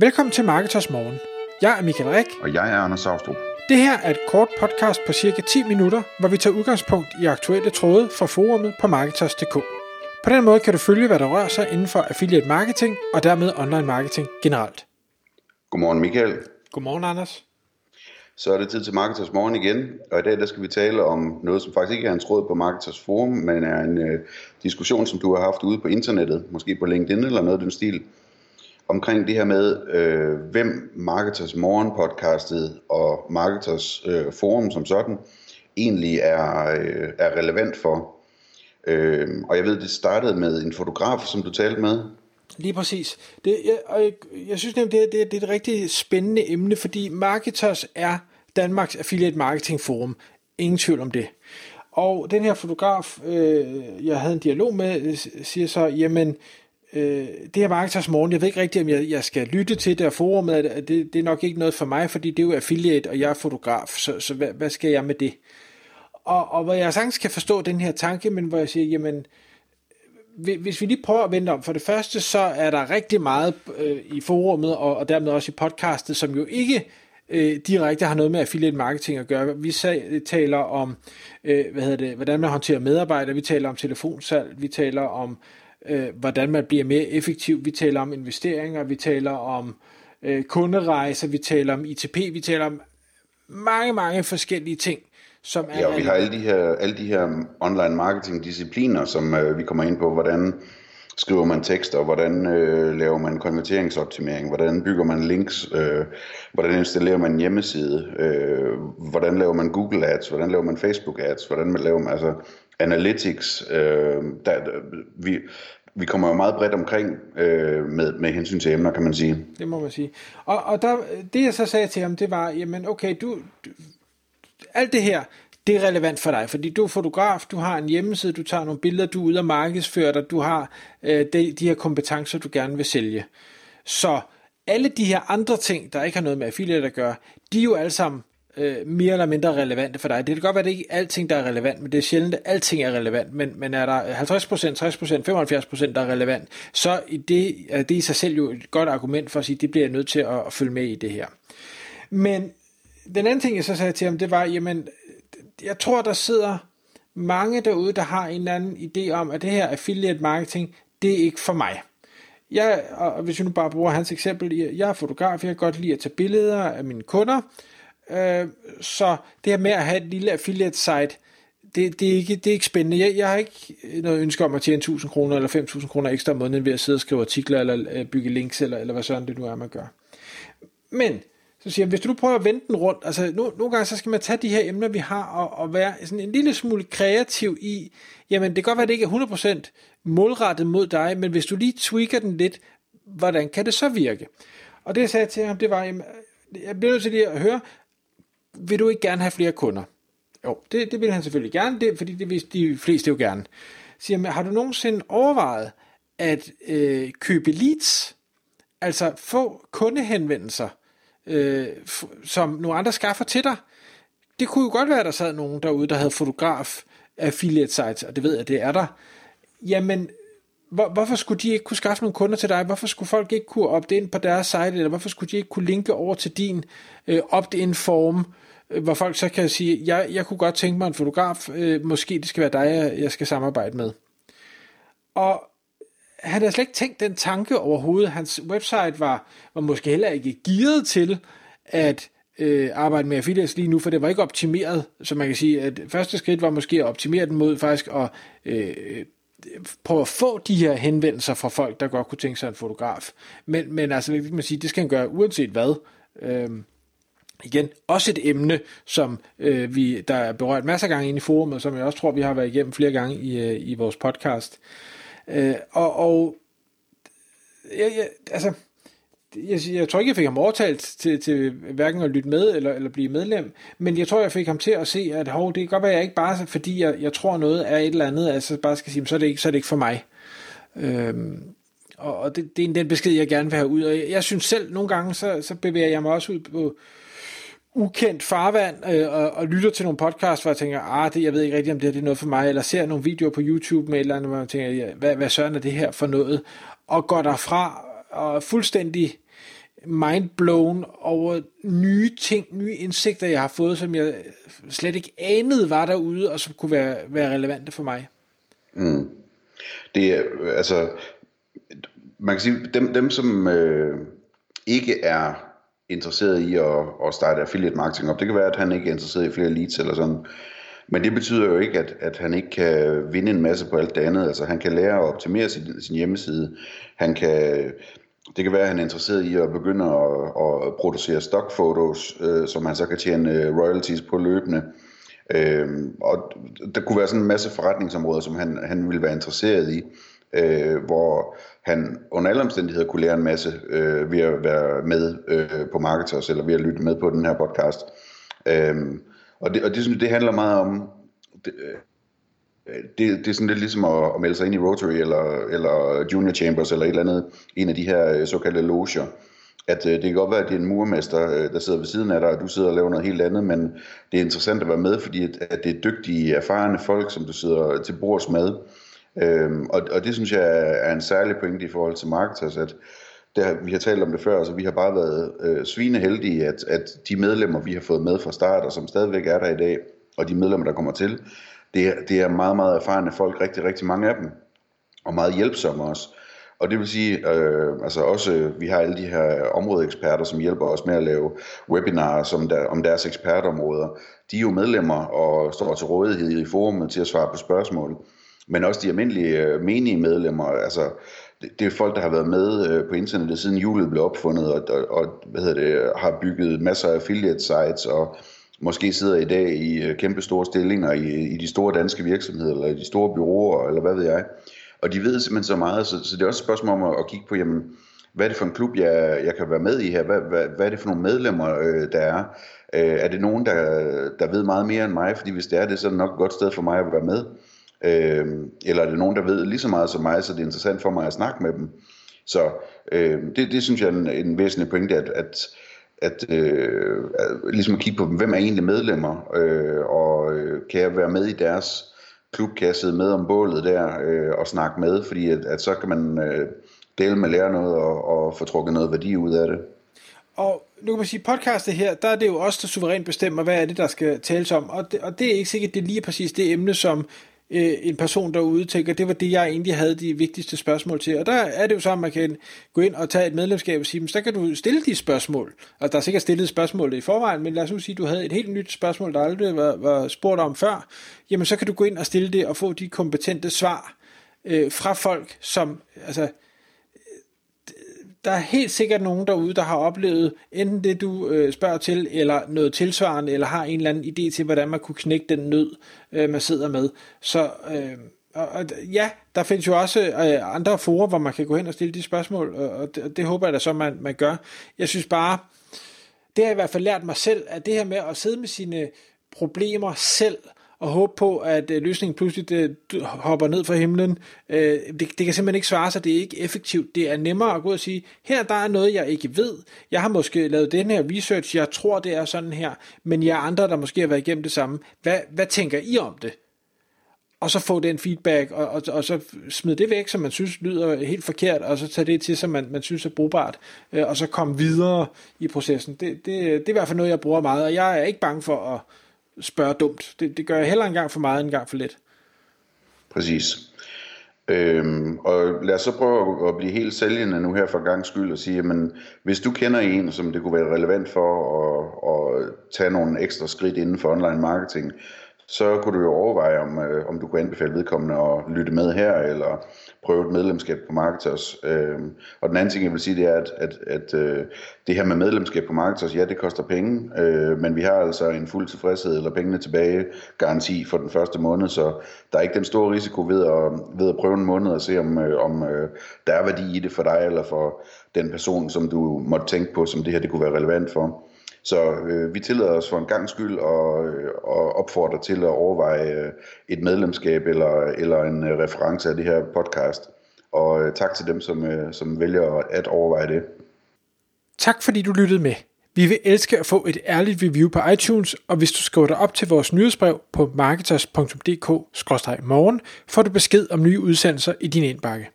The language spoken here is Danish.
Velkommen til Marketers Morgen. Jeg er Michael Rik. Og jeg er Anders Saustrup. Det her er et kort podcast på cirka 10 minutter, hvor vi tager udgangspunkt i aktuelle tråde fra forumet på Marketers.dk. På den måde kan du følge, hvad der rører sig inden for affiliate marketing og dermed online marketing generelt. Godmorgen Michael. Godmorgen Anders. Så er det tid til Marketers Morgen igen, og i dag der skal vi tale om noget, som faktisk ikke er en tråd på Marketers Forum, men er en øh, diskussion, som du har haft ude på internettet, måske på LinkedIn eller noget af den stil, omkring det her med, øh, hvem Marketers Morgen podcastet og Marketers øh, Forum som sådan egentlig er, øh, er relevant for. Øh, og jeg ved, det startede med en fotograf, som du talte med. Lige præcis. Det, jeg, og jeg, jeg synes nemlig, det, det, det er et rigtig spændende emne, fordi Marketers er Danmarks Affiliate Marketing Forum. Ingen tvivl om det. Og den her fotograf, øh, jeg havde en dialog med, øh, siger så, jamen, øh, det her Marketers Morgen, jeg ved ikke rigtigt, om jeg, jeg skal lytte til det, og forumet, det, det er nok ikke noget for mig, fordi det er jo affiliate, og jeg er fotograf, så, så hvad, hvad skal jeg med det? Og, og hvor jeg sagtens kan forstå den her tanke, men hvor jeg siger, jamen, hvis vi lige prøver at vente om, for det første, så er der rigtig meget øh, i forumet, og, og dermed også i podcastet, som jo ikke øh, direkte har noget med affiliate marketing at gøre. Vi sag, taler om, øh, hvad hedder det, hvordan man håndterer medarbejdere, vi taler om telefonsalg, vi taler om, øh, hvordan man bliver mere effektiv, vi taler om investeringer, vi taler om øh, kunderejser, vi taler om ITP, vi taler om mange, mange forskellige ting. Som er ja, og vi har alle de her, alle de her online marketing discipliner, som øh, vi kommer ind på, hvordan skriver man tekster, hvordan øh, laver man konverteringsoptimering, hvordan bygger man links, øh, hvordan installerer man en hjemmeside, øh, hvordan laver man Google Ads, hvordan laver man Facebook Ads, hvordan man laver man altså analytics. Øh, der, der, vi, vi kommer jo meget bredt omkring øh, med, med hensyn til emner, kan man sige. Det må man sige. Og, og der, det jeg så sagde til ham, det var, jamen okay, du, du alt det her, det er relevant for dig, fordi du er fotograf, du har en hjemmeside, du tager nogle billeder, du er ude og markedsføre dig, du har øh, de, de her kompetencer, du gerne vil sælge. Så alle de her andre ting, der ikke har noget med affiliate at gøre, de er jo alle sammen øh, mere eller mindre relevante for dig. Det kan godt være, at det ikke er alting, der er relevant, men det er sjældent, at alting er relevant. Men, men er der 50%, 60%, 75% der er relevant, så i det, er det i sig selv jo et godt argument for at sige, at det bliver jeg nødt til at, at følge med i det her. Men den anden ting, jeg så sagde til ham, det var, jamen, jeg tror, der sidder mange derude, der har en eller anden idé om, at det her affiliate marketing, det er ikke for mig. Jeg, og hvis vi nu bare bruger hans eksempel, jeg er fotograf, jeg kan godt lide at tage billeder af mine kunder, øh, så det her med at have et lille affiliate site, det, det, er ikke, det er ikke spændende. Jeg, jeg har ikke noget ønske om at tjene 1000 kroner eller 5000 kroner ekstra om måneden ved at sidde og skrive artikler eller øh, bygge links eller, eller hvad sådan det nu er, man gør. Men så siger jeg, hvis du nu prøver at vende den rundt, altså nu, nogle gange så skal man tage de her emner, vi har, og, og være sådan en lille smule kreativ i, jamen det kan godt være, at det ikke er 100% målrettet mod dig, men hvis du lige tweaker den lidt, hvordan kan det så virke? Og det jeg sagde til ham, det var, jamen, jeg bliver nødt til lige at høre, vil du ikke gerne have flere kunder? Jo, det, det vil han selvfølgelig gerne, det, fordi det vil de fleste jo gerne. Så siger jeg, har du nogensinde overvejet at øh, købe leads, altså få kundehenvendelser, øh, som nogle andre skaffer til dig. Det kunne jo godt være, at der sad nogen derude, der havde fotograf affiliate sites, og det ved jeg, det er der. Jamen, hvor, hvorfor skulle de ikke kunne skaffe nogle kunder til dig? Hvorfor skulle folk ikke kunne opte ind på deres site, eller hvorfor skulle de ikke kunne linke over til din øh, opt-in form, øh, hvor folk så kan sige, jeg, jeg kunne godt tænke mig en fotograf, øh, måske det skal være dig, jeg, jeg skal samarbejde med. Og han havde slet ikke tænkt den tanke overhovedet. Hans website var, var måske heller ikke gearet til at øh, arbejde med affiliates lige nu, for det var ikke optimeret. Så man kan sige, at første skridt var måske at optimere den mod faktisk at øh, prøve at få de her henvendelser fra folk, der godt kunne tænke sig en fotograf. Men, men altså, det, kan man sige, det skal han gøre uanset hvad. Øh, igen, også et emne, som øh, vi der er berørt masser af gange inde i forumet, som jeg også tror, vi har været igennem flere gange i, øh, i vores podcast. Øh, Øh, og og jeg, jeg, altså, jeg, jeg tror ikke, jeg fik ham overtalt til, til hverken at lytte med eller, eller blive medlem, men jeg tror, jeg fik ham til at se, at hov, det kan godt være, at jeg ikke bare, fordi jeg, jeg tror noget er et eller andet, altså bare skal sige, så er det ikke, så er det ikke for mig. Øhm, og og det, det er den besked, jeg gerne vil have ud, og jeg, jeg synes selv, nogle gange, så, så bevæger jeg mig også ud på, ukendt farvand øh, og, og lytter til nogle podcasts, hvor jeg tænker, ah, det, jeg ved ikke rigtigt, om det, her, det er noget for mig, eller ser nogle videoer på YouTube med et eller andet, hvor jeg tænker, ja, hvad, hvad søren er det her for noget, og går derfra og fuldstændig mindblown over nye ting, nye indsigter, jeg har fået, som jeg slet ikke anede var derude, og som kunne være, være relevante for mig. Mm. Det er, øh, altså, man kan sige, dem, dem som øh, ikke er interesseret i at, at starte affiliate marketing op, det kan være, at han ikke er interesseret i flere leads eller sådan, men det betyder jo ikke, at, at han ikke kan vinde en masse på alt det andet. Altså han kan lære at optimere sin, sin hjemmeside. Han kan, det kan være, at han er interesseret i at begynde at, at producere stockfotos, øh, som han så kan tjene øh, royalties på løbende. Øh, og der kunne være sådan en masse forretningsområder, som han, han ville være interesseret i, øh, hvor han under alle omstændigheder kunne lære en masse øh, ved at være med øh, på Marketers, eller ved at lytte med på den her podcast. Øh, og det, og det, synes det handler meget om, det, øh, det, det er sådan lidt ligesom at, at melde sig ind i Rotary eller, eller Junior Chambers eller et eller andet, en af de her øh, såkaldte loger. At øh, det kan godt være, at det er en murmester, øh, der sidder ved siden af dig, og du sidder og laver noget helt andet, men det er interessant at være med, fordi at, at det er dygtige, erfarne folk, som du sidder til bords med. Øhm, og, og det synes jeg er en særlig pointe i forhold til marketers, at der, vi har talt om det før, altså vi har bare været øh, svineheldige, at, at de medlemmer, vi har fået med fra start, og som stadigvæk er der i dag, og de medlemmer, der kommer til, det er, det er meget, meget erfarne folk, rigtig, rigtig mange af dem, og meget hjælpsomme også. Og det vil sige, øh, altså også, vi har alle de her områdeeksperter, som hjælper os med at lave webinarer som der, om deres ekspertområder. De er jo medlemmer og står til rådighed i forumet til at svare på spørgsmål. Men også de almindelige øh, menige medlemmer, altså det, det er folk, der har været med øh, på internettet siden julet blev opfundet, og, og, og hvad hedder det, har bygget masser af affiliate sites, og måske sidder i dag i øh, kæmpe store stillinger i, i de store danske virksomheder, eller i de store byråer, eller hvad ved jeg. Og de ved simpelthen så meget, så, så det er også et spørgsmål om at, at kigge på, jamen, hvad er det for en klub, jeg, jeg kan være med i her? Hvad, hvad, hvad er det for nogle medlemmer, øh, der er? Øh, er det nogen, der, der ved meget mere end mig? Fordi hvis det er det, så er det nok et godt sted for mig at være med. Øh, eller er det nogen, der ved lige så meget som mig, så det er interessant for mig at snakke med dem. Så øh, det, det synes jeg er en, en væsentlig pointe, at, at, at, øh, at ligesom at kigge på, hvem er egentlig medlemmer, øh, og øh, kan jeg være med i deres klub, kan jeg sidde med om bålet der øh, og snakke med, fordi at, at så kan man øh, dele med lære noget og, og få trukket noget værdi ud af det. Og nu kan man sige, podcastet her, der er det jo også der suverænt bestemmer, hvad er det, der skal tales om. Og det, og det er ikke sikkert, det er lige præcis det emne, som øh, en person derude tænker, det var det, jeg egentlig havde de vigtigste spørgsmål til. Og der er det jo så, at man kan gå ind og tage et medlemskab og sige, så kan du stille de spørgsmål. Og der er sikkert stillet spørgsmål i forvejen, men lad os nu sige, at du havde et helt nyt spørgsmål, der aldrig var, var spurgt om før. Jamen så kan du gå ind og stille det og få de kompetente svar øh, fra folk, som altså der er helt sikkert nogen derude, der har oplevet enten det, du øh, spørger til, eller noget tilsvarende, eller har en eller anden idé til, hvordan man kunne knække den nød, øh, man sidder med. Så øh, og, og, ja, der findes jo også øh, andre forer, hvor man kan gå hen og stille de spørgsmål, og, og det, det håber jeg da så, man, man gør. Jeg synes bare, det har jeg i hvert fald lært mig selv, at det her med at sidde med sine problemer selv, og håbe på, at øh, løsningen pludselig det, hopper ned fra himlen. Øh, det, det kan simpelthen ikke svare sig, det er ikke effektivt. Det er nemmere at gå og sige, her der er noget, jeg ikke ved. Jeg har måske lavet den her research, jeg tror, det er sådan her, men jeg er andre, der måske har været igennem det samme. Hvad, hvad tænker I om det? og så få den feedback, og, og, og så smide det væk, som man synes lyder helt forkert, og så tage det til, som man, man synes er brugbart, øh, og så komme videre i processen. Det, det, det er i hvert fald noget, jeg bruger meget, og jeg er ikke bange for at, spørge dumt. Det, det gør jeg heller en gang for meget, en gang for lidt. Præcis. Øhm, og lad os så prøve at blive helt sælgende nu her for gang skyld og sige, men hvis du kender en, som det kunne være relevant for at, at tage nogle ekstra skridt inden for online marketing, så kunne du jo overveje, om, øh, om du kunne anbefale vedkommende at lytte med her, eller prøve et medlemskab på Marketers. Øh, og den anden ting, jeg vil sige, det er, at, at, at øh, det her med medlemskab på Marketers, ja, det koster penge, øh, men vi har altså en fuld tilfredshed eller pengene tilbage garanti for den første måned, så der er ikke den store risiko ved at, ved at prøve en måned og se, om, øh, om øh, der er værdi i det for dig, eller for den person, som du måtte tænke på, som det her det kunne være relevant for. Så øh, vi tillader os for en gang skyld og, øh, at opfordrer til at overveje øh, et medlemskab eller, eller en øh, reference af det her podcast. Og øh, tak til dem, som, øh, som vælger at overveje det. Tak fordi du lyttede med. Vi vil elske at få et ærligt review på iTunes, og hvis du skriver dig op til vores nyhedsbrev på marketers.dk-morgen, får du besked om nye udsendelser i din indbakke.